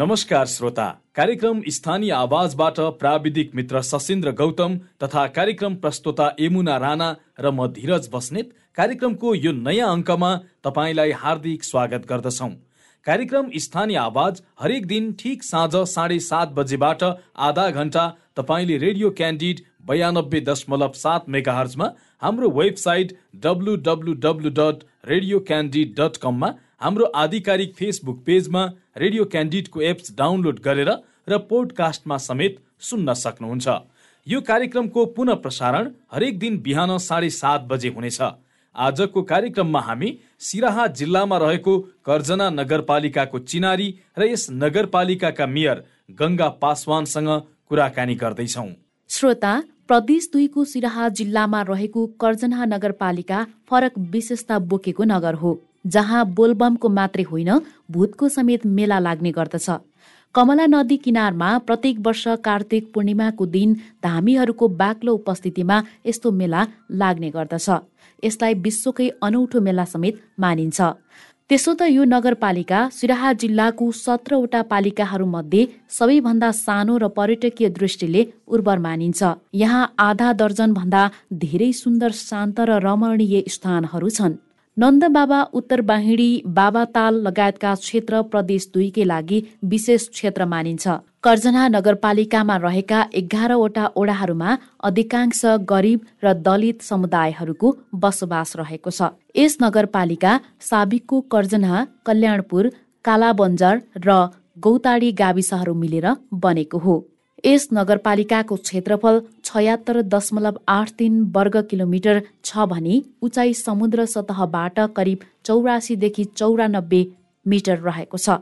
नमस्कार श्रोता। कार्यक्रम स्थानीय आवाजबाट प्राविधिक मित्र सशिन्द्र गौतम तथा कार्यक्रम प्रस्तोता यमुना राणा र म धीरज बस्नेत। कार्यक्रमको यो नयाँ अङ्कमा तपाईँलाई हार्दिक स्वागत गर्दछौँ। कार्यक्रम स्थानीय आवाज हरेक दिन ठिक साँझ साढे सात बजेबाट आधा घन्टा तपाईँले रेडियो क्यान्डिड बयानब्बे दशमलव सात मेगाहर्जमा हाम्रो website W W W dot radio candid dot कममा हाम्रो आधिकारिक फेसबुक पेजमा रेडियो क्यान्डिडको एप्स डाउनलोड गरेर र पोडकास्टमा समेत सुन्न सक्नुहुन्छ। यो कार्यक्रमको पुनः प्रसारण हरेक दिन बिहान साढे सात बजे हुनेछ। आजको कार्यक्रममा हामी सिराहा जिल्लामा रहेको कर्जना नगरपालिकाको चिनारी र यस नगरपालिकाका मेयर गङ्गा पासवानसँग कुराकानी गर्दैछौ। श्रोता प्रदेश दुईको सिराहा जिल्लामा रहेको कर्जना नगरपालिका फरक विशेषता बोकेको नगर हो जहाँ बोलबमको मात्रै होइन भूतको समेत मेला लाग्ने गर्दछ। कमला नदी किनारमा प्रत्येक वर्ष कार्तिक पूर्णिमाको दिन धामीहरूको बाक्लो उपस्थितिमा यस्तो मेला लाग्ने गर्दछ। यसलाई विश्वकै अनौठो मेला समेत मानिन्छ। त्यसो त यो नगरपालिका सिराहा जिल्लाको सत्रवटा पालिकाहरूमध्ये सबैभन्दा सानो र पर्यटकीय दृष्टिले उर्वर मानिन्छ। यहाँ आधा दर्जन भन्दा धेरै सुन्दर शान्त र रमणीय स्थानहरू छन्। नन्द बाबा उत्तर बाहिडी बाबाताल लगायतका क्षेत्र प्रदेश दुईकै लागि विशेष क्षेत्र मानिन्छ। कर्जना नगरपालिकामा रहेका एघारवटा ओडाहरूमा अधिकांश गरिब र दलित समुदायहरूको बसोबास रहेको छ। यस नगरपालिका साबिकको कर्जना कल्याणपुर कालाबन्जर र गौताडी गाविसहरू मिलेर बनेको हो। यस नगरपालिकाको क्षेत्रफल छयात्तर दशमलव आठ तिन वर्ग किलोमिटर छ भने उचाइ समुद्र सतहबाट करिब चौरासीदेखि चौरानब्बे मिटर रहेको छ।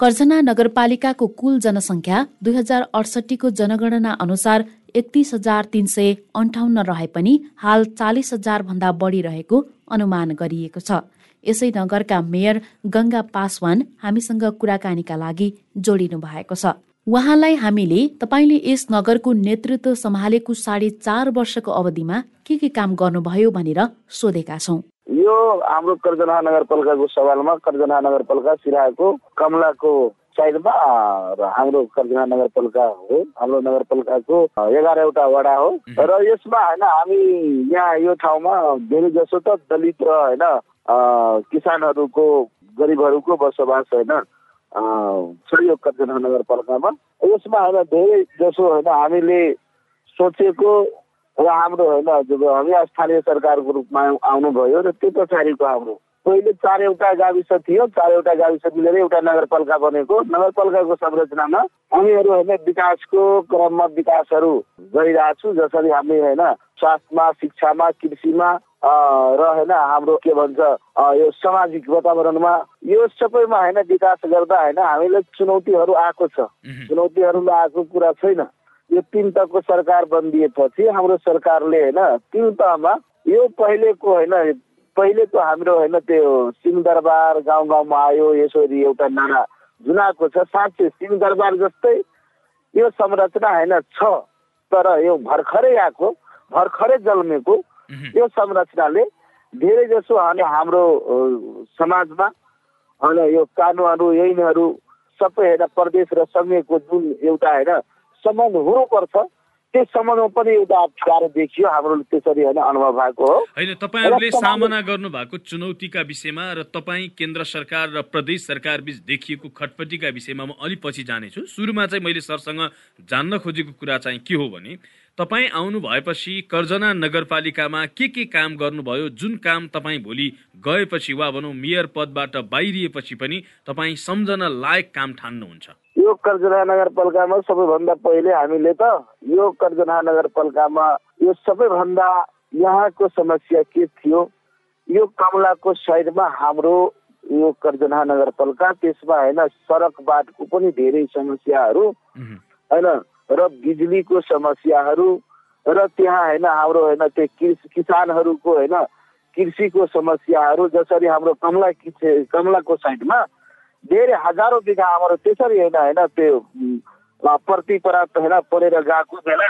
कर्जना नगरपालिकाको कुल जनसङ्ख्या दुई हजार अडसठीको जनगणना अनुसार एकतिस हजार तिन सय अन्ठाउन्न रहे पनि हाल चालिस हजार भन्दा बढी रहेको अनुमान गरिएको छ। यसै नगरका मेयर गङ्गा पासवान हामीसँग कुराकानीका लागि जोडिनु भएको छ। उहाँलाई हामीले तपाईँले यस नगरको नेतृत्व सम्हालेको साढे चार वर्षको अवधिमा के के काम गर्नुभयो भनेर सोधेका छौँ। यो हाम्रो कर्जना नगरपालिकाको सवालमा कर्जना नगरपालिका सिराहाको कमलाको साइडमा हाम्रो कर्जना नगरपालिका हो हाम्रो नगरपालिकाको एघारवटा वडा हो। र यसमा होइन हामी यहाँ यो ठाउँमा धेरै जसो त दलित र होइन किसानहरूको गरिबहरूको बसोबास होइन। सहयोग कर्जना नगरपालिकामा यसमा होइन धेरै जसो होइन हामीले सोचेको र हाम्रो होइन हामी स्थानीय सरकारको रूपमा आउनुभयो र त्यो पछाडिको हाम्रो पहिले चारवटा गाविस थियो चारवटा गाविस मिलेर एउटा नगरपालिका बनेको। नगरपालिकाको संरचनामा हामीहरू होइन विकासको क्रममा विकासहरू गरिरहेको छु जसरी हामी होइन स्वास्थ्यमा शिक्षामा कृषिमा र होइन हाम्रो के भन्छ यो सामाजिक वातावरणमा यो सबैमा होइन विकास गर्दा होइन हामीलाई चुनौतीहरू आएको छ। चुनौतीहरू आएको कुरा छैन। यो तिन तहको सरकार बनिदिएपछि हाम्रो सरकारले होइन तिन तहमा यो पहिलेको होइन पहिलेको हाम्रो होइन त्यो सिंहदरबार गाउँ गाउँमा आयो यसरी एउटा नारा जुनाएको छ साँच्चै सिंहदरबार जस्तै यो संरचना होइन छ तर यो भर्खरै आएको भर्खरै जन्मेको यो संरचनाले धेरै जसो अनि हाम्रो समाजमा होइन यो कानुनहरू ऐनहरू सबै होइन प्रदेश र सङ्घीयको जुन एउटा होइन सम्बन्ध हुनुपर्छ। त्यो सम्बन्धमा पनि एउटा अप्ठ्यारो देखियो। हाम्रो त्यसरी होइन अनुभव भएको हो। होइन तपाईँहरूले सामना गर्नु भएको चुनौतीका विषयमा र तपाईँ केन्द्र सरकार र प्रदेश सरकार बिच देखिएको खटपटीका विषयमा म अलिक पछि जानेछु। सुरुमा चाहिँ मैले सरसँग जान्न खोजेको कुरा चाहिँ के हो भने तपाईँ आउनु भएपछि कर्जना नगरपालिकामा के के काम गर्नुभयो जुन काम तपाईँ भोलि गएपछि वा भनौँ मेयर पदबाट बाहिरिएपछि पनि तपाईँ सम्झन लायक काम ठान्नुहुन्छ? यो कर्जना नगरपालिकामा सबैभन्दा पहिले हामीले त यो कर्जना नगरपालिकामा यो सबैभन्दा यहाँको समस्या के थियो यो कमलाको साइडमा हाम्रो यो कर्जना नगरपालिका त्यसमा होइन सडक बाटोको पनि धेरै समस्याहरू होइन। र बिजुलीको समस्याहरू र त्यहाँ होइन हाम्रो होइन त्यो किसानहरूको होइन कृषिको समस्याहरू जसरी हाम्रो कमला कमलाको साइडमा धेरै हजारौँ बिघा हाम्रो त्यसरी होइन होइन त्यो प्रतिपरात होइन परेर गएको बेला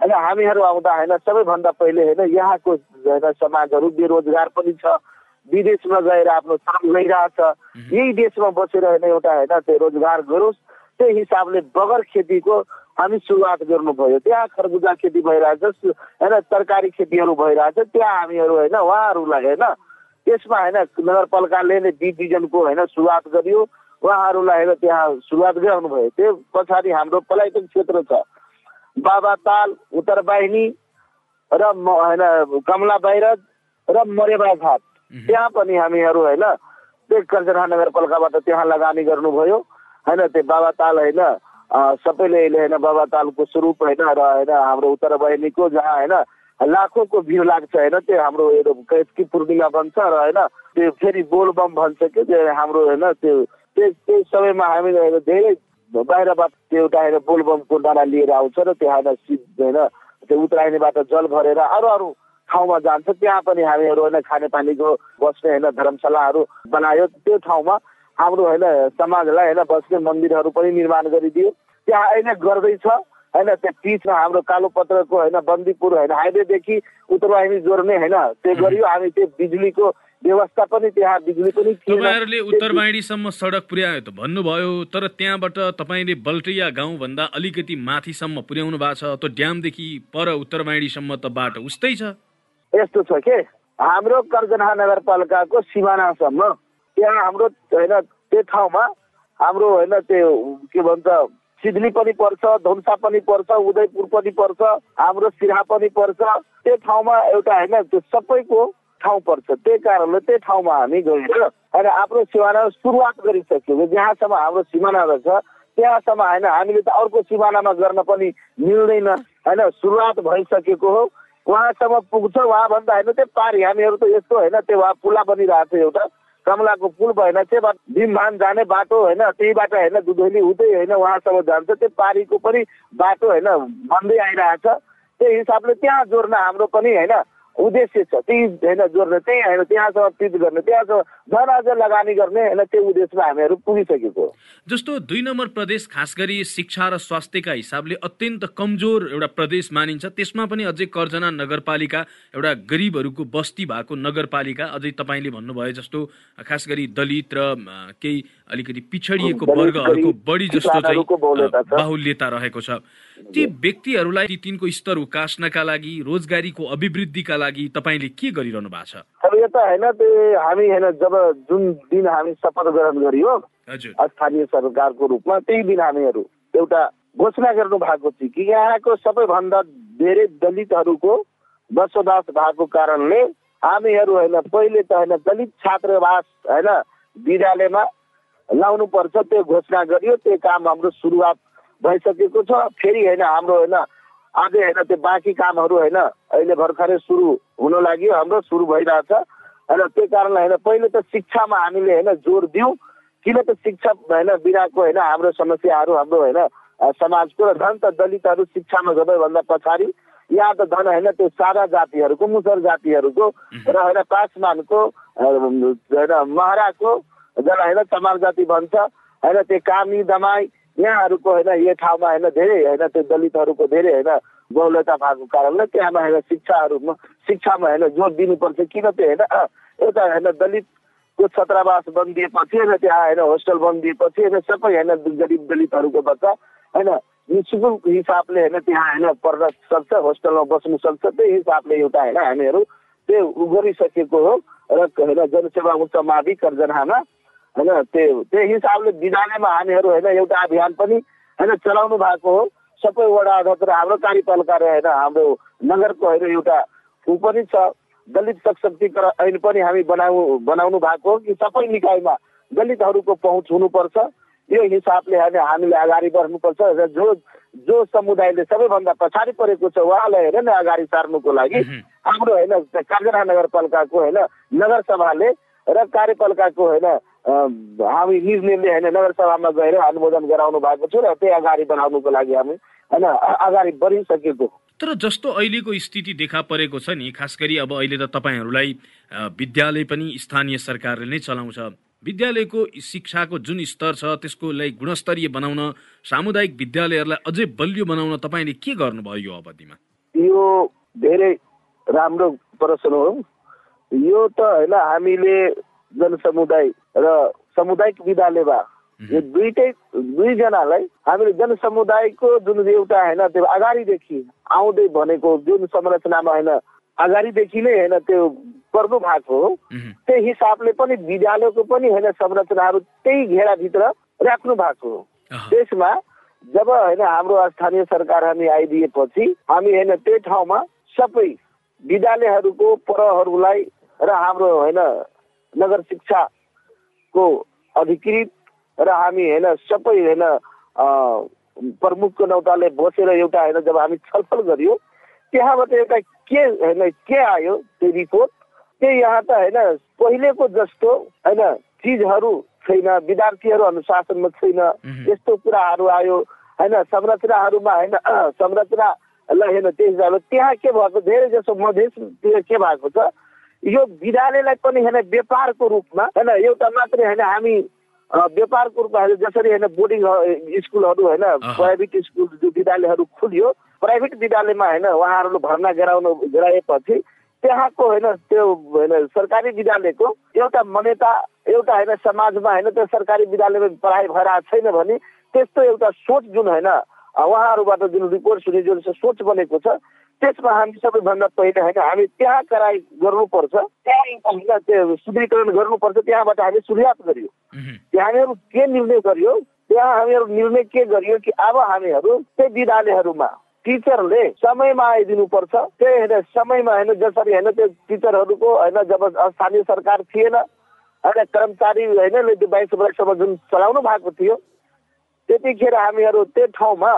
होइन हामीहरू आउँदा होइन सबैभन्दा पहिले होइन यहाँको होइन समाजहरू बेरोजगार पनि छ विदेशमा गएर आफ्नो श्रम गइरहेछ यही देशमा बसेर होइन एउटा होइन त्यो रोजगार गरोस् त्यही हिसाबले बगर खेतीको हामी सुरुवात गर्नुभयो। त्यहाँ खरबुजा खेती भइरहेछ होइन तरकारी खेतीहरू भइरहेछ त्यहाँ हामीहरू होइन उहाँहरूलाई होइन त्यसमा होइन नगरपालिकाले नै बी बिजनको होइन सुरुवात गरियो। उहाँहरूलाई होइन त्यहाँ सुरुवात गराउनुभयो। त्यो पछाडि हाम्रो पलाइटन क्षेत्र छ। बाबा ताल उत्तर बाहिनी र होइन कमला बाहिरज र मरेबा घाट। त्यहाँ पनि हामीहरू होइन त्यो कर्जनहा नगरपालिकाबाट त्यहाँ लगानी गर्नुभयो। होइन त्यो बाबा ताल होइन सबैले होइन बाबा तालको स्वरूप होइन र होइन हाम्रो उत्तर बहिनीको जहाँ होइन लाखौँको भिड लाग्छ होइन त्यो हाम्रो कैतकी पूर्णिमा भन्छ र होइन त्यो फेरि बोलबम भन्छ कि त्यो हाम्रो होइन त्यो त्यो समयमा होइन धेरै बाहिरबाट त्यो एउटा होइन बोलबमको नारा लिएर आउँछ र त्यहाँ होइन त्यो उत्तरायणीबाट जल भरेर अरू अरू ठाउँमा जान्छ त्यहाँ पनि हामीहरू होइन खानेपानीको बस्ने होइन धर्मशालाहरू बनायो त्यो ठाउँमा हाम्रो होइन समाजलाई होइन बस्ने मन्दिरहरू पनि निर्माण गरिदियो। त्यहाँ अहिले गर्दैछ होइन त्यो पिचमा हाम्रो कालो पत्रको होइन बन्दीपुर होइन हाइवेदेखि उत्तरवाहिनी जोड्ने होइन त्यो गरियो। हामी त्यो बिजुलीको व्यवस्था पनि त्यहाँ बिजुली पनि तपाईँहरूले उत्तरवाहिनीसम्म सडक पुर्यायो त भन्नुभयो तर त्यहाँबाट तपाईँले बल्टिया गाउँभन्दा अलिकति माथिसम्म पुर्याउनु भएको छ त्यो ड्यामदेखि पर उत्तरवाहिनीसम्म त बाटो उस्तै छ। यस्तो छ के? हाम्रो कर्जनहा नगरपालिकाको सिमानासम्म त्यहाँ हाम्रो होइन त्यो ठाउँमा हाम्रो होइन त्यो के भन्छ सिडनी पनि पर्छ धनुषा पनि पर्छ उदयपुर पनि पर्छ हाम्रो सिराहा पनि पर्छ। त्यो ठाउँमा एउटा होइन त्यो सबैको ठाउँ पर्छ। त्यही कारणले त्यही ठाउँमा हामी गएर होइन आफ्नो सिमाना सुरुवात गरिसक्यौँ जहाँसम्म हाम्रो सिमाना रहेछ त्यहाँसम्म होइन हामीले त अर्को सिमानामा गर्न पनि मिल्दैन। होइन सुरुवात भइसकेको हो। उहाँसम्म पुग्छ उहाँभन्दा होइन त्यो पारी हामीहरू त यस्तो होइन त्यो उहाँ पुला बनिरहेको छ एउटा। कमलाको पुल भएन त्यो बाटो भीमभान जाने बाटो होइन त्यहीबाट होइन दुधैली हुँदै होइन उहाँसम्म जान्छ। त्यो पारीको पनि बाटो होइन बन्दै आइरहेछ। त्यही हिसाबले त्यहाँ जोड्न हाम्रो पनि होइन। उद्देश्य छ। त्यही होइन जोड्ने त्यही होइन त्यहाँसम्म पिच गर्ने त्यहाँसम्म झन् अझ लगानी गर्ने होइन त्यो उद्देश्यमा हामीहरू पुगिसकेको। जस्तो दुई नम्बर प्रदेश खास गरी शिक्षा र स्वास्थ्यका हिसाबले अत्यन्त कमजोर एउटा प्रदेश मानिन्छ त्यसमा पनि अझै कर्जना नगरपालिका एउटा गरिबहरूको बस्ती भएको नगरपालिका अझै तपाईँले भन्नुभयो जस्तो खास गरी दलित र केही अलिकति पिछडिएको वर्गहरूको बढी जस्तो चाहिँ बाहुल्यता रहेको छ। ती व्यक्तिहरूलाई ती तिनको स्तर उकास्नका लागि रोजगारीको अभिवृद्धिका लागि तपाईँले के गरिरहनु भएको छ? अब यो त होइन हामी होइन जब जुन दिन हामी शपथ ग्रहण गरियो स्थानीय सरकारको रूपमा त्यही दिन हामीहरू एउटा घोषणा गर्नु भएको थियो कि यहाँको सबैभन्दा धेरै दलितहरूको बसोबास भएको कारणले हामीहरू होइन पहिले त होइन दलित छात्रावास होइन विद्यालयमा लाउनु पर्छ त्यो घोषणा गरियो त्यो काम हाम्रो सुरुवात भइसकेको छ फेरि होइन हाम्रो होइन अझै होइन त्यो बाँकी कामहरू होइन अहिले भर्खरै सुरु हुन लाग्यो हाम्रो सुरु भइरहेछ होइन त्यही कारणले होइन पहिले त शिक्षामा हामीले होइन जोड दियौँ किन त शिक्षा होइन बिनाको होइन हाम्रो समस्याहरू हाम्रो होइन समाजको र झन् त दलितहरू शिक्षामा सबैभन्दा पछाडि यहाँ त झन् होइन त्यो सादा जातिहरूको मुसर जातिहरूको र होइन पासमानको होइन महराको जसलाई होइन चमार जाति भन्छ होइन त्यो कामी दमाई यहाँहरूको होइन यो ठाउँमा होइन धेरै होइन त्यो दलितहरूको धेरै होइन बहुलता भएको कारणले त्यहाँमा होइन शिक्षाहरूमा शिक्षामा होइन जोड दिनुपर्छ किन त्यो होइन एउटा होइन दलितको छात्रावास बनिदिएपछि होइन त्यहाँ होइन होस्टेल बनिदिएपछि होइन सबै होइन गरिब दलितहरूको बच्चा होइन निशुल्क हिसाबले होइन त्यहाँ होइन पढ्न सक्छ होस्टेलमा बस्नु सक्छ त्यही हिसाबले एउटा होइन हामीहरू त्यो गरिसकेको हो र होइन जनसेवा उच्च मावि कर्जनहामा होइन त्यो त्यही हिसाबले विद्यालयमा हामीहरू होइन एउटा अभियान पनि होइन चलाउनु भएको हो। सबै वडा अध्यक्ष र हाम्रो कार्यपालिका र होइन हाम्रो नगरको होइन एउटा ऊ पनि छ। दलित सशक्तिकरण ऐन पनि हामी बनाउ बनाउनु भएको हो कि सबै निकायमा दलितहरूको पहुँच हुनुपर्छ। यो हिसाबले होइन हामीले अगाडि बढ्नुपर्छ र जो जो समुदायले सबैभन्दा पछाडि परेको छ उहाँलाई हेर न अगाडि सार्नुको लागि हाम्रो होइन कागरा नगरपालिकाको होइन नगरसभाले र कार्यपालिकाको होइन हामी निर्णयले होइन नगरसभामा गएर अनुमोदन गराउनु भएको छ र त्यही अगाडि बढाउनुको लागि हामी होइन अगाडि बढिसकेको तर जस्तो अहिलेको स्थिति देखा परेको छ नि खास गरी अब अहिले त तपाईँहरूलाई विद्यालय पनि स्थानीय सरकारले नै चलाउँछ। विद्यालयको शिक्षाको जुन स्तर छ त्यसकोलाई गुणस्तरीय बनाउन सामुदायिक विद्यालयहरूलाई अझै बलियो बनाउन तपाईँले के गर्नुभयो यो अवधिमा? यो धेरै राम्रो प्रश्न हो। यो त होइन हामीले जनसमुदाय र सामुदायिक विद्यालयमा यो दुइटै दुईजनालाई हामीले जनसमुदायको जुन एउटा होइन त्यो अगाडिदेखि आउँदै भनेको जुन संरचनामा होइन अगाडिदेखि नै होइन त्यो गर्नु भएको हो। त्यही हिसाबले पनि विद्यालयको पनि होइन संरचनाहरू त्यही घेराभित्र राख्नु भएको हो। त्यसमा जब होइन हाम्रो स्थानीय सरकार हामी आइदिएपछि हामी होइन त्यही ठाउँमा सबै विद्यालयहरूको परहरूलाई र हाम्रो होइन नगर शिक्षाको अधिकृत र हामी होइन सबै होइन प्रमुखको नौताले बसेर एउटा होइन जब हामी छलफल गरियो त्यहाँबाट एउटा के होइन के आयो त्यो रिपोर्ट? त्यही यहाँ त होइन पहिलेको जस्तो होइन चिजहरू छैन विद्यार्थीहरू अनुशासनमा छैन। यस्तो कुराहरू आयो होइन संरचनाहरूमा होइन संरचनालाई होइन त्यस त्यहाँ के भएको? धेरै जसो मधेसतिर के भएको छ? यो विद्यालयलाई पनि होइन व्यापारको रूपमा होइन एउटा मात्रै होइन हामी व्यापारको रूपमा जसरी होइन बोर्डिङ स्कुलहरू होइन प्राइभेट स्कुल जो विद्यालयहरू खुल्यो प्राइभेट विद्यालयमा होइन उहाँहरूले भर्ना गराउनु गराएपछि त्यहाँको होइन त्यो होइन सरकारी विद्यालयको एउटा मान्यता एउटा होइन समाजमा होइन त्यो सरकारी विद्यालयमा पढाइ भएर छैन भने त्यस्तो एउटा सोच जुन होइन उहाँहरूबाट जुन रिपोर्ट सुने जुन सोच बनेको छ त्यसमा हामी सबैभन्दा पहिले होइन हामी त्यहाँ कराई गर्नुपर्छ। त्यहाँ होइन त्यो सुदृढीकरण गर्नुपर्छ त्यहाँबाट हामी सुरुवात गरियो। त्यहाँ हामीहरू के निर्णय गरियो? त्यहाँ हामीहरू निर्णय के गरियो कि अब हामीहरू त्यही विद्यालयहरूमा टिचरले समयमा आइदिनुपर्छ। त्यही होइन समयमा होइन जसरी होइन त्यो टिचरहरूको होइन जब स्थानीय सरकार थिएन होइन कर्मचारी होइन त्यो बाइस वर्षसम्म जुन चलाउनु भएको थियो त्यतिखेर हामीहरू त्यो ठाउँमा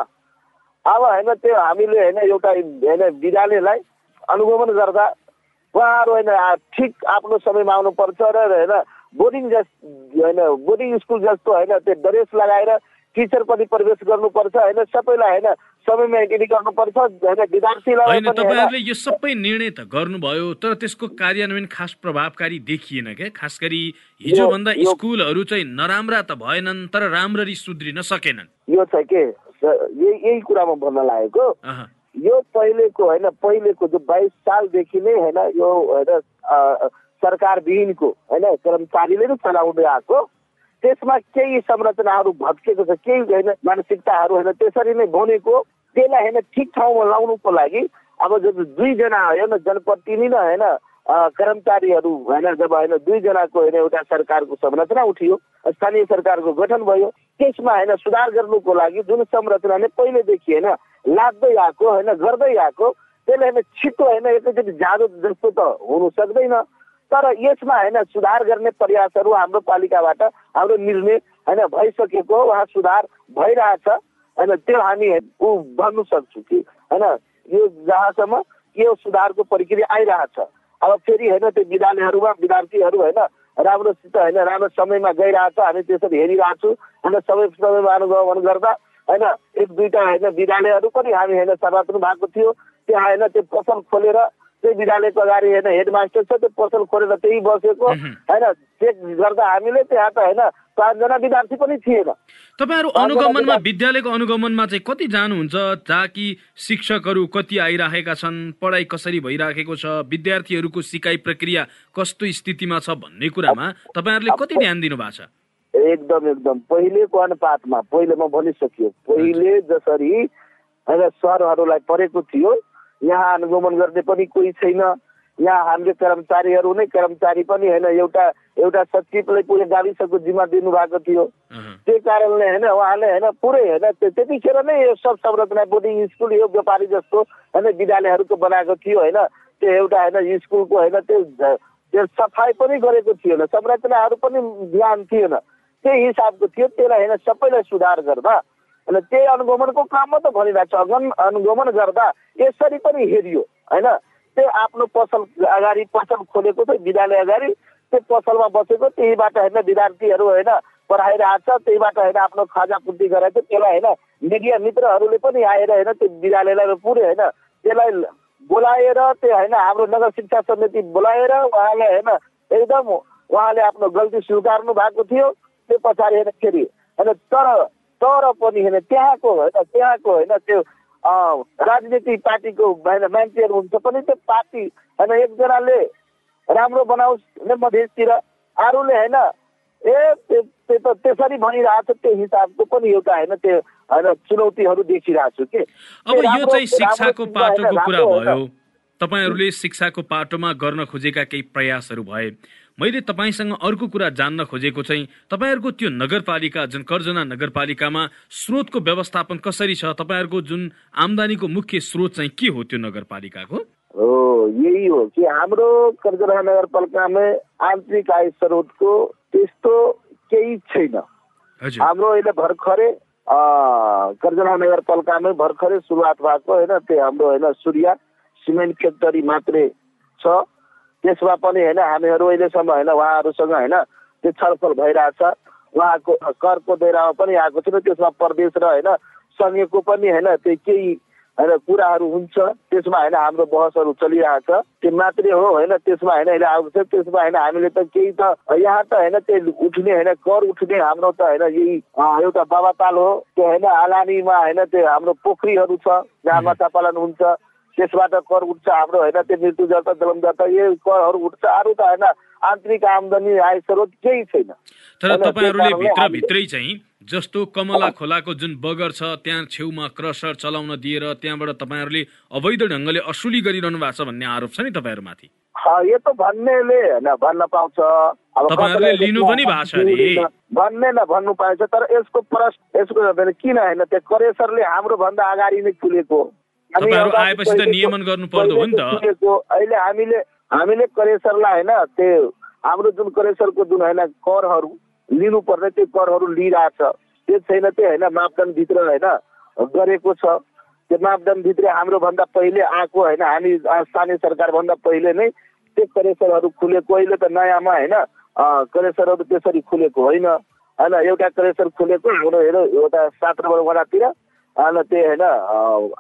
अब होइन त्यो हामीले होइन एउटा होइन विद्यालयलाई अनुगमन गर्दा उहाँहरू होइन ठिक आफ्नो समयमा आउनुपर्छ र होइन बोर्डिङ जस होइन बोर्डिङ स्कुल जस्तो होइन त्यो ड्रेस लगाएर टिचर पनि प्रवेश गर्नुपर्छ होइन सबैलाई होइन समयमा एन्ट्री गर्नुपर्छ होइन विद्यार्थीलाई तपाईँहरूले यो सबै निर्णय त गर्नुभयो तर त्यसको कार्यान्वयन खास प्रभावकारी देखिएन क्या? खास गरी हिजोभन्दा स्कुलहरू चाहिँ नराम्रा त भएनन् तर राम्ररी सुध्रिन सकेनन्। यो छ के? यही यही कुरामा भन्न लागेको। यो पहिलेको होइन पहिलेको जो बाइस सालदेखि नै होइन यो होइन सरकार विहीनको होइन कर्मचारीले नै चलाउँदै आएको त्यसमा केही संरचनाहरू भत्केको छ केही होइन मानसिकताहरू होइन त्यसरी नै बनेको। त्यसलाई होइन ठिक ठाउँमा लाउनुको लागि अब जब दुईजना होइन जनप्रतिनिधि होइन कर्मचारीहरू होइन जब होइन दुईजनाको होइन एउटा सरकारको संरचना उठियो स्थानीय सरकारको गठन भयो त्यसमा होइन सुधार गर्नुको लागि जुन संरचना नै पहिलेदेखि होइन लाग्दै आएको होइन गर्दै आएको त्यसले होइन छिटो होइन एकैचोटि जाडो जस्तो त हुनु सक्दैन। तर यसमा होइन सुधार गर्ने प्रयासहरू हाम्रो पालिकाबाट हाम्रो निर्णय होइन भइसकेको उहाँ सुधार भइरहेछ। होइन त्यो हामी भन्नु सक्छु कि होइन यो जहाँसम्म यो सुधारको प्रक्रिया आइरहेछ। अब फेरि होइन त्यो विद्यालयहरूमा विद्यार्थीहरू होइन राम्रोसित होइन राम्रो समयमा गइरहेको छ हामी त्यसरी हेरिरहेको छु होइन समय समयमा अनुगमन गर्दा होइन एक दुईवटा होइन विद्यालयहरू पनि हामी होइन समात्नु भएको थियो त्यहाँ होइन त्यो पसल खोलेर त्यही विद्यालयको अगाडि होइन हेडमास्टर छ त्यो पसल खोलेर त्यही बसेको। होइन चेक गर्दा हामीले त्यहाँ त होइन पाँचजना विद्यार्थी पनि थिएन। तपाईँहरू अनुगमनमा विद्यालयको अनुगमनमा चाहिँ कति जानुहुन्छ जहाँ कि शिक्षकहरू कति आइराखेका छन् पढाइ कसरी भइराखेको छ विद्यार्थीहरूको सिकाइ प्रक्रिया कस्तो स्थितिमा छ भन्ने कुरामा तपाईँहरूले कति ध्यान दिनु भएको छ? एकदम एकदम। पहिलेको अनुपातमा पहिले म भनिसक्यो पहिले जसरी होइन सरहरूलाई परेको थियो यहाँ अनुगमन गर्ने पनि कोही छैन। यहाँ हामीले कर्मचारीहरू नै कर्मचारी पनि होइन एउटा एउटा सचिवलाई पुरै गाविसको जिम्मा दिनुभएको थियो। त्यही कारणले होइन उहाँले होइन पुरै होइन त्यतिखेर नै यो सब संरचना बोर्डिङ स्कुल यो व्यापारी जस्तो होइन विद्यालयहरूको बनाएको थियो होइन। त्यो एउटा होइन स्कुलको होइन त्यो त्यो सफाइ पनि गरेको थिएन संरचनाहरू पनि ध्यान थिएन। त्यही हिसाबको थियो त्यसलाई होइन सबैलाई सुधार गर्दा होइन त्यही अनुगमनको काममा त भनिरहेको छ। अनुगमन गर्दा यसरी पनि हेरियो होइन? त्यो आफ्नो पसल अगाडि पसल खोलेको थियो विद्यालय अगाडि त्यो पसलमा बसेको त्यहीबाट होइन विद्यार्थीहरू होइन पढाइरहेको छ त्यहीबाट होइन आफ्नो खाजापुर्ति गराएको त्यसलाई होइन मिडिया मित्रहरूले पनि आएर होइन त्यो विद्यालयलाई पुरै होइन? त्यसलाई बोलाएर त्यो होइन हाम्रो नगर शिक्षा समिति बोलाएर उहाँले होइन एकदम उहाँले आफ्नो गल्ती स्वीकार्नु भएको थियो त्यो पछाडि होइन फेरि। होइन तर तर पनि होइन त्यहाँको होइन त्यहाँको होइन त्यो अँ, राजनीतिक पार्टीको होइन मान्छेहरू हुन्छ पनि त्यो पार्टी होइन एकजनाले राम्रो बनाओस् होइन मधेसतिर अरूले होइन ए त्यो त त्यसरी भनिरहेको छ त्यो हिसाबको पनि एउटा होइन त्यो होइन चुनौतीहरू देखिरहेको छु कि। अब यो चाहिँ शिक्षाको पाटोको कुरा भयो। तपाईँहरूले शिक्षाको पाटोमा गर्न खोजेका केही प्रयासहरू भए। मैले तपाईँसँग अर्को कुरा जान्न खोजेको चाहिँ तपाईँहरूको त्यो नगरपालिका जुन कर्जना नगरपालिकामा स्रोतको व्यवस्थापन कसरी छ तपाईँहरूको जुन आम्दानीको मुख्य स्रोत चाहिँ के हो त्यो नगरपालिकाको? हो यही हो कि हाम्रो कर्जरा नगरपालिकामा आन्तरिक आय स्रोतको त्यस्तो केही छैन। हाम्रो अहिले भर्खरै अँ, कर्जरा नगरपालिकामै भर्खरै सुरुवात भएको होइन त्यो हाम्रो होइन सूर्य सिमेन्ट फ्याक्टरी मात्रै छ। त्यसमा पनि होइन हामीहरू अहिलेसम्म होइन उहाँहरूसँग होइन त्यो छलफल भइरहेछ। उहाँको करको दायरामा पनि आएको छैन त्यसमा प्रदेश र होइन संघीयको पनि होइन त्यो केही होइन कुराहरू हुन्छ। त्यसमा होइन हाम्रो बहसहरू चलिरहेछ। त्यो मात्रै हो होइन त्यसमा होइन अहिले आएको छ। त्यसमा होइन हामीले त केही त यहाँ त होइन त्यो उठ्ने होइन कर उठ्ने हाम्रो त होइन यही एउटा बाबाताल हो। त्यो होइन आलानीमा होइन त्यो हाम्रो पोखरीहरू छ जहाँ माछा पालन हुन्छ। त्यसबाट कर उठ्छ हाम्रो होइन? त्यो मृत्यु जता जलम जता यो करहरू उठ्छ। अरू त होइन? आन्तरिक आमदनी आय स्रोत केही छैन। तर तपाईँहरूले भित्रभित्रै चाहिँ जस्तो कमला खोलाको जुन बगर छ त्यहाँ छेउमा क्रसर चलाउन दिएर त्यहाँबाट तपाईँहरूले अवैध ढङ्गले असुली गरिरहनु भएको छ भन्ने आरोप छ नि तपाईँहरूमाथि। यो त भन्नेले होइन भन्न पाउँछ। अब लिनु पनि भएको छ भन्ने न भन्नु पाइन्छ तर यसको प्रश्न यसको किन होइन त्यो करेसरले हाम्रो भन्दा अगाडि नै खुलेको तपाईँहरू आएपछि त नियमन गर्नु पर्दो हो नि त। अहिले हामीले हामीले करेसरलाई होइन त्यो हाम्रो जुन करेसरको जुन होइन करहरू लिनुपर्ने त्यो करहरू लिइरहेछ। त्यो छैन त्यो होइन मापदण्डभित्र होइन गरेको छ। त्यो मापदण्डभित्र हाम्रो भन्दा पहिले आएको होइन हामी स्थानीय सरकार भन्दा पहिले नै त्यो करेसरहरू खुलेको अहिले त नयाँमा होइन करेसरहरू त्यसरी खुलेको होइन। होइन एउटा करेसर खुलेको हाम्रो हेर एउटा सात नम्बर वडातिर अनि त्यो होइन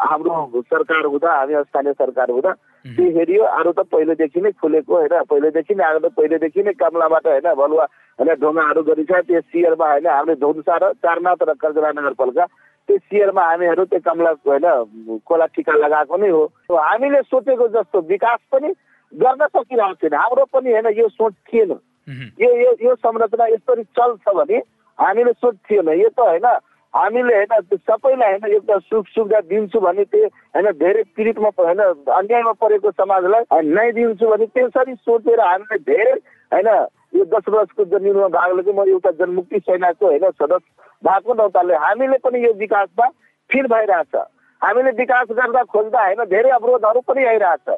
हाम्रो सरकार हुँदा हामी स्थानीय सरकार हुँदा त्यो हेरियो अरू त पहिलेदेखि नै खुलेको होइन पहिलेदेखि नै आएको त पहिलेदेखि नै कमलाबाट होइन भलुवा होइन ढोङ्गाहरू गरिन्छ त्यो सियरमा होइन हामीले धुम्सा र चारनाथ र कर्जरा नगरपालिका त्यो सियरमा हामीहरू त्यो कमलाको होइन खोला टिका लगाएको नै हो हामीले सोचेको जस्तो विकास पनि गर्न सकिरहेको छैन हाम्रो पनि होइन यो सोच थिएन यो यो संरचना यसरी चल्छ भने हामीले सोच थिएन यो त होइन हामीले होइन सबैलाई होइन एउटा सुख सुविधा दिन्छु भने त्यो होइन धेरै पीडितमा होइन अन्यायमा परेको समाजलाई न्याय दिन्छु भने त्यसरी सोचेर हामीले धेरै होइन यो दस वर्षको जन्मिनुमा भाग लिएको म एउटा जनमुक्ति सेनाको होइन सदस्य भएको नौताले हामीले पनि यो विकासमा फिर भइरहेछ। हामीले विकास गर्दा खोज्दा होइन धेरै अवरोधहरू पनि आइरहेछ।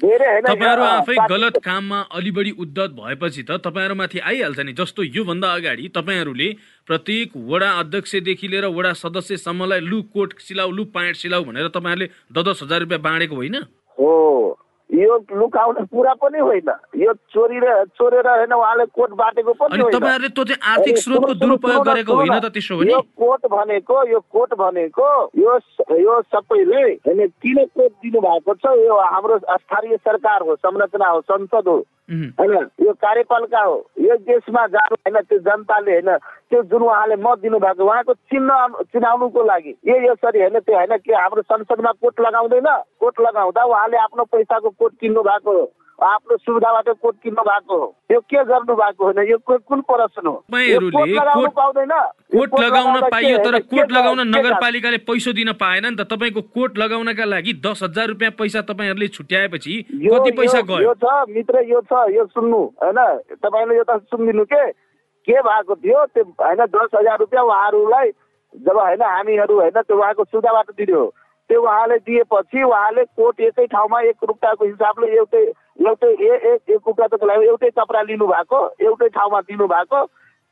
तपाईँहरू आफै गलत काममा अलि बढी उद्धत भएपछि त तपाईँहरूमाथि आइहाल्छ नि। जस्तो योभन्दा अगाडि तपाईँहरूले प्रत्येक वडा अध्यक्षदेखि लिएर वडा सदस्यसम्मलाई लु कोट सिलाउ लु प्यान्ट सिलाउ भनेर तपाईँहरूले द दस हजार रुपियाँ बाँडेको होइन? हो। यो लुकाउने कुरा पनि होइन। यो चोरी र चोरेर होइन उहाँले कोट बाटेको पनि अनि होइन। तपाईँहरूले त्यो चाहिँ आर्थिक स्रोतको दुरुपयोग गरेको होइन। त त्यसो भने? यो कोट भनेको यो कोट भनेको यो यो सबैले होइन किन कोट दिनु भएको छ। यो हाम्रो स्थानीय सरकार हो संरचना हो संसद हो। होइन यो कार्यपालिका हो। यो देशमा जानु होइन त्यो जनताले होइन त्यो जुन उहाँले मत दिनुभएको उहाँको चिन्ह चिनाउनुको लागि। यो यसरी होइन त्यो होइन कि हाम्रो संसदमा कोट लगाउँदैन? कोट लगाउँदा उहाँले आफ्नो पैसाको कोट किन्नु भएको हो? आफ्नो सुविधाबाट कोट किन्नु भएको हो? यो के गर्नु भएको होइन? यो कुन- प्रश्न हो? कोट पाउँदैन। कोट लगाउन पाइयो तर कोट लगाउन? नगरपालिकाले पैसा दिन पाएन नि त। तपाईँको कोट लगाउनका लागि दस हजार रुपियाँ पैसा तपाईँहरूले छुट्याएपछि यो- कति पैसा गयो? यो छ मित्र यो छ यो सुन्नु होइन? तपाईँले यो त सुनिदिनु के? के भएको थियो? त्यो होइन दस हजार रुपियाँ उहाँहरूलाई जब होइन हामीहरू होइन त्यो उहाँको सुविधाबाट दियो त्यो उहाँले दिएपछि उहाँले कोट एकै ठाउँमा एक रुपियाँको हिसाबले एउटै एउटै ए एक एक रुपियाँ त लाग्यो एउटै कपडा लिनु भएको एउटै ठाउँमा दिनु भएको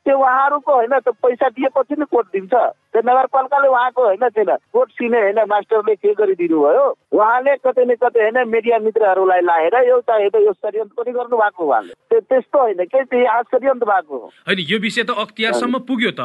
त्यो उहाँहरूको होइन त्यो पैसा दिएपछि नै कोट दिन्छ। त्यो नगरपालिकाले उहाँको होइन छैन। कोट सिने होइन मास्टरले के गरिदिनु भयो उहाँले कतै न कतै होइन मिडिया मित्रहरूलाई लाएर एउटा एउटा यो षड्यन्त्र पनि गर्नु भएको उहाँले। त्यो त्यस्तो होइन के त्यो यहाँ षड्यन्त्र भएको हो। होइन यो विषय त अख्तियारसम्म पुग्यो त।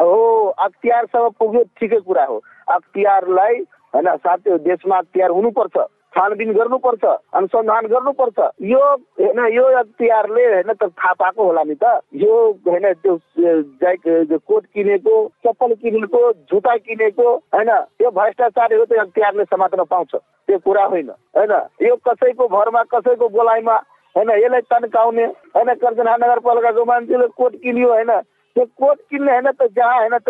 हो अख्तियारसम्म पुग्यो ठिकै कुरा हो। अख्तियारलाई होइन साथै देशमा अख्तियार हुनुपर्छ छानबिन गर्नुपर्छ अनुसन्धान गर्नुपर्छ। यो होइन यो अख्तियारले होइन त थाहा पाएको होला नि त। यो होइन त्यो कोट किनेको चप्पल किनेको जुत्ता किनेको होइन यो भ्रष्टाचार हो त्यो अख्तियारले समात्न पाउँछ। त्यो कुरा होइन होइन। यो कसैको भरमा कसैको बोलाइमा होइन यसलाई तन्काउने होइन कर्जना नगरपालिकाको मान्छेले कोट किन्यो होइन त्यो कोट किन्ने होइन त जहाँ होइन त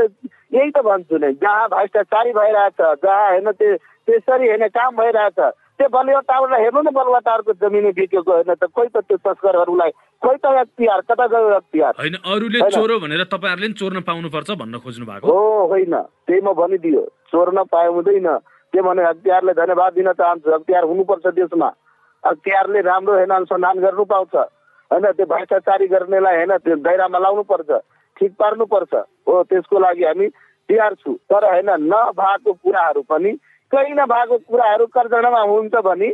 यही त भन्छु नै जहाँ भ्रष्टाचारी भइरहेछ जहाँ होइन त्यो त्यसरी होइन काम भइरहेछ त्यो बलुवाटारलाई हेर्नु न बलुवाटारको जमिन बिकेको होइन त कोही त त्यो तस्करहरूलाई कोही त अख्तियार कता गयो अख्तियार होइन अरूले चोरो भनेर तपाईँहरूले चोर्न पाउनुपर्छ भन्न खोज्नु भएको। हो होइन। त्यही म भनिदियो। चोर्न पाए हुँदैन। त्यो भने अख्तियारले धन्यवाद दिन चाहन्छु। अख्तियार हुनुपर्छ देशमा अख्तियारले राम्रो होइन अनुसन्धान गर्नु पाउँछ। होइन त्यो भ्रष्टाचारी गर्नेलाई होइन त्यो दायरामा लाउनु पर्छ ठिक पार्नुपर्छ। हो त्यसको लागि हामी तयार छु। तर होइन नभएको कुराहरू पनि कहीँ नभएको कुराहरू कर्जनामा हुन्छ भने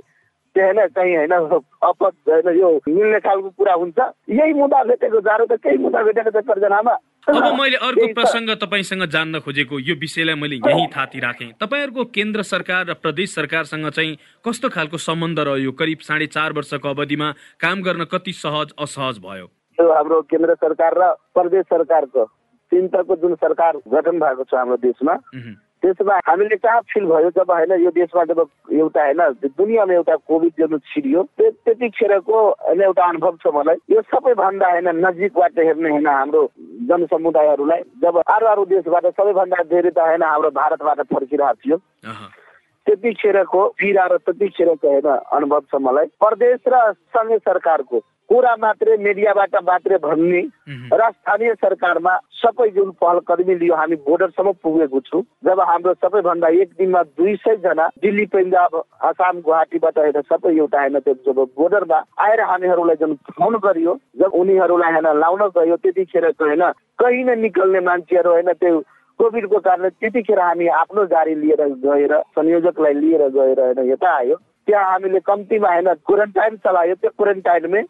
त्यो होइन कहीँ होइन अपत होइन यो मिल्ने खालको कुरा हुन्छ। यही मुद्दा भेटेको जाडो त केही मुद्दा भेटेको छ कर्जनामा अब मैले अर्को प्रसङ्ग तपाईँसँग जान्न खोजेको यो विषयलाई मैले यही थाती राखेँ। तपाईँहरूको केन्द्र सरकार र प्रदेश सरकारसँग चाहिँ कस्तो खालको सम्बन्ध रह्यो? करिब साढे चार वर्षको अवधिमा काम गर्न कति सहज असहज भयो? यो हाम्रो केन्द्र सरकार र प्रदेश सरकारको तिनताको जुन सरकार गठन भएको छ हाम्रो देशमा त्यसमा हामीले कहाँ फिल भयो जब होइन यो देशमा जब एउटा होइन दुनियाँमा एउटा कोभिड जुन छिरियो त्यतिखेरको होइन एउटा अनुभव छ मलाई। यो सबैभन्दा होइन नजिकबाट हेर्ने होइन हाम्रो जनसमुदायहरूलाई जब अरू अरू देशबाट सबैभन्दा धेरै त होइन हाम्रो भारतबाट फर्किरहेको थियो। त्यतिखेरको पीडा र त्यतिखेरको होइन अनुभव छ मलाई। प्रदेश र सङ्घीय सरकारको कुरा मात्रै मिडियाबाट मात्रै भन्ने र स्थानीय सरकारमा सबै जुन पहल कदमी लियो हामी बोर्डरसम्म पुगेको छु। जब हाम्रो सबैभन्दा एक दिनमा दुई सयजना दिल्ली पन्जाब आसाम गुवाहाटीबाट होइन सबै एउटा होइन त्यो जब बोर्डरमा आएर हामीहरूलाई जुन फोन गरियो जब उनीहरूलाई होइन लाउन गयो त्यतिखेरको होइन कहीँ न निकल्ने मान्छेहरू होइन त्यो कोभिडको कारणले त्यतिखेर हामी आफ्नो गाडी लिएर गएर संयोजकलाई लिएर गएर होइन यता आयो। त्यहाँ हामीले कम्तीमा होइन क्वारेन्टाइन चलायो त्यो क्वारेन्टाइनमै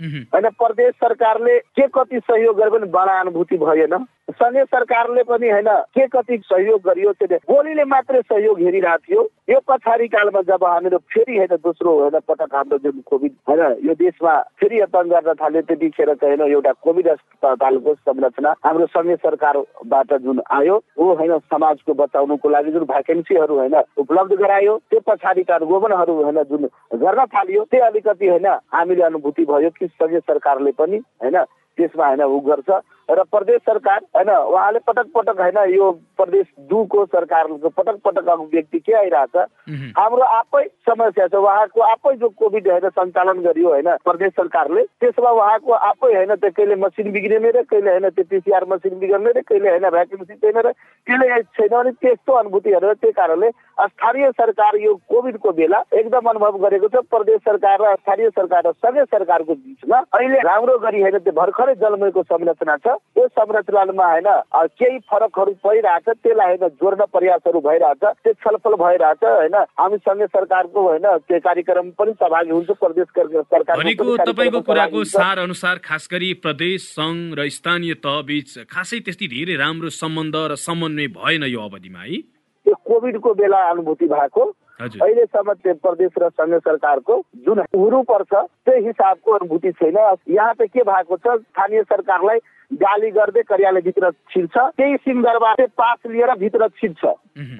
होइन प्रदेश सरकारले के कति सहयोग गरे पनि बडा अनुभूति भएन सङ्घीय सरकारले पनि होइन के कति सहयोग गरियो त्यो गोलीले मात्रै सहयोग हेरिरहेको थियो यो पछाडि कालमा जब हामीहरू फेरि होइन दोस्रो होइन पटक हाम्रो जुन कोभिड होइन यो देशमा फेरि यतन गर्न थाल्यो त्यतिखेर चाहिँ होइन एउटा कोभिड अस्पतालको संरचना हाम्रो सङ्घीय सरकारबाट जुन आयो हो होइन समाजको बचाउनुको लागि जुन भ्याकेन्सीहरू होइन उपलब्ध गरायो त्यो पछाडि काल गोवनहरू होइन जुन गर्न थालियो त्यो अलिकति होइन हामीले अनुभूति भयो कि सङ्घीय सरकारले पनि होइन त्यसमा होइन ऊ गर्छ। र प्रदेश सरकार होइन उहाँले पटक पटक होइन यो प्रदेश दुको सरकारको पटक पटक व्यक्ति के आइरहेछ? हाम्रो आफै समस्या छ। उहाँको आफै जो कोभिड होइन सञ्चालन गरियो होइन प्रदेश सरकारले त्यसमा उहाँको आफै होइन त्यो कहिले मसिन बिग्रिने र कहिले होइन त्यो पिसिआर मसिन बिग्रिने र कहिले होइन भ्याकेन्सी छैन र कहिले छैन भने त्यस्तो अनुभूतिहरू त्यही कारणले स्थानीय सरकार यो कोभिडको बेला एकदम अनुभव गरेको छ। प्रदेश सरकार र स्थानीय सरकार र सबै सरकारको बिचमा अहिले राम्रो गरी होइन त्यो भर्खरै जलमयको संरचना छ। त्यो संरचनामा होइन केही फरकहरू परिरहेछ त्यसलाई होइन जोड्न प्रयासहरू भइरहेछ त्यो छलफल भइरहेछ होइन। हामी सङ्घीय सरकारको होइन त्यो कार्यक्रम पनि सहभागी हुन्छ प्रदेश सरकार भनेको तपाईँको कुराको सार अनुसार खास गरी प्रदेश सङ्घ र स्थानीय तह बिच खासै त्यति धेरै राम्रो सम्बन्ध र समन्वय भएन यो अवधिमा है? त्यो कोभिडको बेला अनुभूति भएको। अहिलेसम्म त्यो प्रदेश र सङ्घ सरकारको जुन हुनु पर्छ त्यो हिसाबको अनुभूति छैन। यहाँ त के भएको छ स्थानीय सरकारलाई गाली गर्दै कार्यालयभित्र छिर्छ त्यही सिंहदरबार पास लिएर भित्र छिर्छ।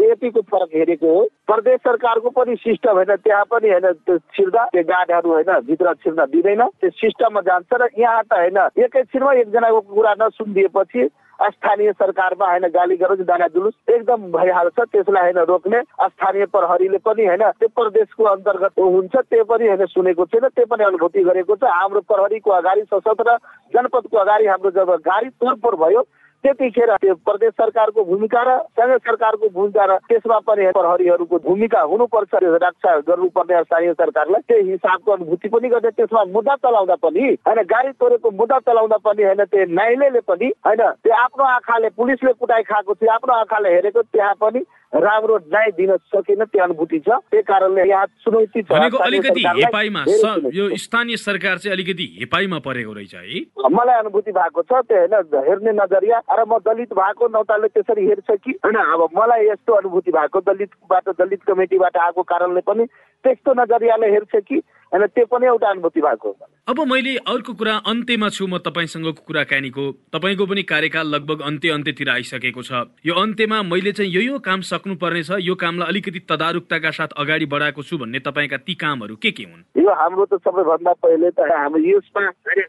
यतिको फरक हेरेको हो। प्रदेश सरकारको पनि सिस्टम होइन त्यहाँ पनि होइन त्यो छिर्दा त्यो गार्डहरू होइन भित्र छिर्न दिँदैन। त्यो सिस्टममा जान्छ र यहाँ त होइन एकैछिनमा एकजनाको कुरा नसुनिदिएपछि स्थानीय सरकारमा होइन गाली गरोज दाना जुलुस एकदम भइहाल्छ त्यसलाई होइन रोक्ने स्थानीय प्रहरीले पनि होइन त्यो प्रदेशको अन्तर्गत हुन्छ त्यो पनि होइन सुनेको छैन त्यो पनि अनुभूति गरेको छ। हाम्रो प्रहरीको अगाडि सशस्त्र जनपदको अगाडि हाम्रो जब गाडी तोडफोड भयो त्यतिखेर त्यो प्रदेश सरकारको भूमिका र सङ्घ सरकारको भूमिका र त्यसमा पनि प्रहरीहरूको भूमिका हुनुपर्छ रक्षा गर्नुपर्ने स्थानीय सरकारलाई त्यो हिसाबको अनुभूति पनि गर्ने त्यसमा मुद्दा चलाउँदा पनि होइन गाडी तोडेको मुद्दा चलाउँदा पनि होइन त्यो न्यायालयले पनि होइन त्यो आफ्नो आँखाले पुलिसले कुटाइ खाएको थियो आफ्नो आँखाले हेरेको त्यहाँ पनि राम्रो न्याय दिन सकेन त्यो अनुभूति छ। त्यही कारणले यहाँ चुनौती छ। अलिकति हेपाइमा चुनौती यो। स्थानीय सरकार चाहिँ अलिकति हेपाइमा परेको रहेछ है। मलाई अनुभूति भएको छ त्यो होइन हेर्ने नजरिया। अरे म दलित भएको नौताले त्यसरी हेर्छ कि होइन अब मलाई यस्तो अनुभूति भएको दलितबाट दलित कमिटीबाट आएको कारणले पनि त्यस्तो नजरियाले हेर्छ कि होइन त्यो पनि एउटा अनुभूति भएको। अब मैले अर्को कुरा अन्त्यमा छु म तपाईँसँगको कुराकानीको। तपाईँको पनि कार्यकाल लगभग अन्त्य अन्त्यतिर आइसकेको छ। यो अन्त्यमा मैले चाहिँ यो यो काम सक्नुपर्ने छ यो कामलाई अलिकति तदारुकताका साथ अगाडि बढाएको छु भन्ने तपाईँका ती कामहरू के के हुन्? यो हाम्रो त सबैभन्दा पहिले त हाम्रो यसमा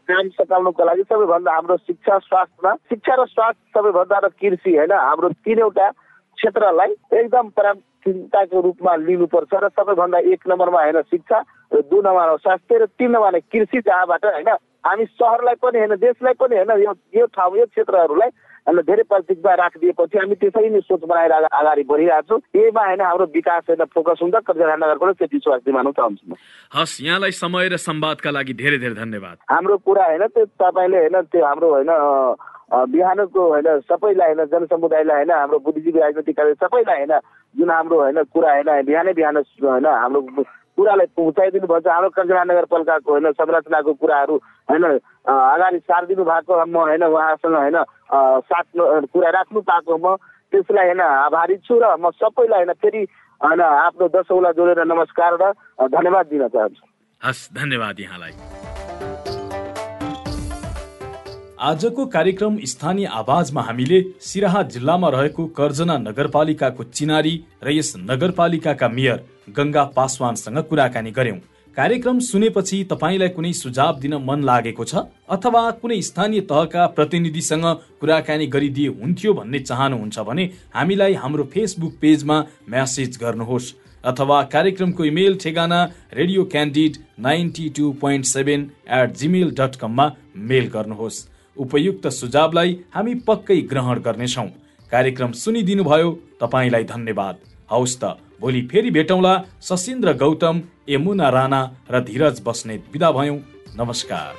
काम सकाउनुको लागि सबैभन्दा हाम्रो शिक्षा स्वास्थ्यमा शिक्षा र स्वास्थ्य सबैभन्दा र कृषि होइन? हाम्रो तिनवटा क्षेत्रलाई एकदम प्राथमिकताको रूपमा लिनुपर्छ र सबैभन्दा एक नम्बरमा होइन शिक्षा र दुई नम्बरमा स्वास्थ्य र तिन नम्बरमा कृषि जहाँबाट होइन हामी सहरलाई पनि होइन देशलाई पनि होइन यो यो ठाउँ यो क्षेत्रहरूलाई होइन धेरै प्राथमिकता राखिदिएपछि हामी त्यसरी नै सोच बनाएर अगा- अगाडि बढिरहेको छौँ। यहीमा होइन हाम्रो विकास होइन फोकस हुन्छ। कर्जरा नगरबाट त्यति स्वास्थ्य दिनु चाहन्छु म। हस् यहाँलाई समय र संवादका लागि धेरै धेरै धन्यवाद। हाम्रो कुरा होइन त्यो तपाईँले होइन त्यो हाम्रो होइन बिहानको होइन सबैलाई होइन जनसमुदायलाई होइन हाम्रो बुद्धिजीवी राजनैतिक सबैलाई होइन जुन हाम्रो होइन कुरा होइन बिहानै बिहान होइन हाम्रो कुरालाई पहुँचाइदिनु भएको छ हाम्रो कञ्चना नगरपालिकाको होइन संरचनाको कुराहरू होइन अगाडि सारिदिनु भएको म होइन उहाँसँग होइन साथ कुरा राख्नु पाएको म त्यसलाई होइन आभारी छु र म सबैलाई होइन फेरि होइन आफ्नो दसौँला जोडेर नमस्कार र धन्यवाद दिन चाहन्छु। हस् धन्यवाद यहाँलाई। आजको कार्यक्रम स्थानीय आवाजमा हामीले सिराहा जिल्लामा रहेको कर्जना नगरपालिकाको चिनारी र यस नगरपालिकाका मेयर गंगा पासवानसँग कुराकानी गर्यौं। कार्यक्रम सुनेपछि तपाईँलाई कुनै सुझाव दिन मन लागेको छ अथवा कुनै स्थानीय तहका प्रतिनिधिसँग कुराकानी गरिदिए हुन्थ्यो भन्ने चाहनुहुन्छ भने हामीलाई हाम्रो फेसबुक पेजमा म्यासेज गर्नुहोस् अथवा कार्यक्रमको इमेल ठेगाना radio candid ninety two point seven at Gmail dot कममा मेल गर्नुहोस्। उपयुक्त सुझावलाई हामी पक्कै ग्रहण गर्नेछौँ। कार्यक्रम सुनिदिनुभयो तपाईँलाई धन्यवाद। हौस् त भोलि फेरि भेटौँला। सशिन्द्र गौतम यमुना राणा र धीरज बस्नेत विदा भयौँ। नमस्कार।